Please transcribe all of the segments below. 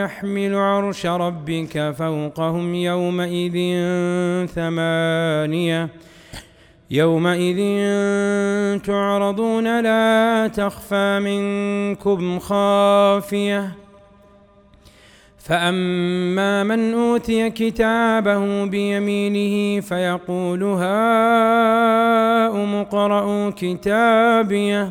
ويحمل عرش ربك فوقهم يومئذ ثمانية. يومئذ تعرضون لا تخفى منكم خافية. فأما من أوتي كتابه بيمينه فيقول هاؤم اقرءوا كتابيه.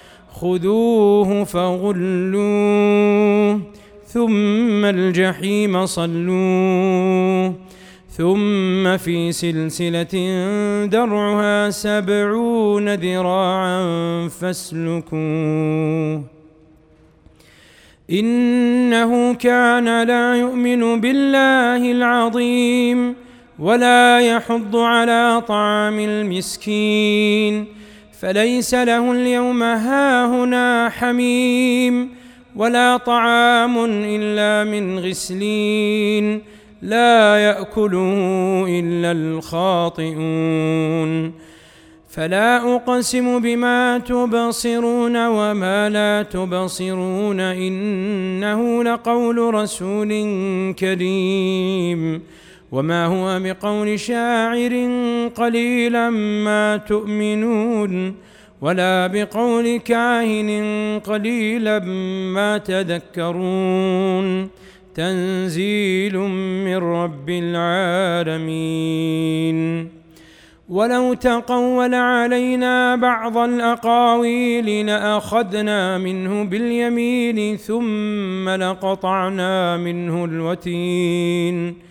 خذوه فغلوه ثم الجحيم صلوه ثم في سلسلة درعها سبعون ذراعا فاسلكوه. إنه كان لا يؤمن بالله العظيم ولا يحض على طعام المسكين. فليس له اليوم هاهنا حميم ولا طعام إلا من غسلين لا يأكله إلا الخاطئون فلا أقسم بما تبصرون وما لا تبصرون إنه لقول رسول كريم وما هو بقول شاعر قليلا ما تؤمنون ولا بقول كاهن قليلا ما تذكرون تنزيل من رب العالمين. ولو تقول علينا بعض الأقاويل لأخذنا منه باليمين ثم لقطعنا منه الوتين.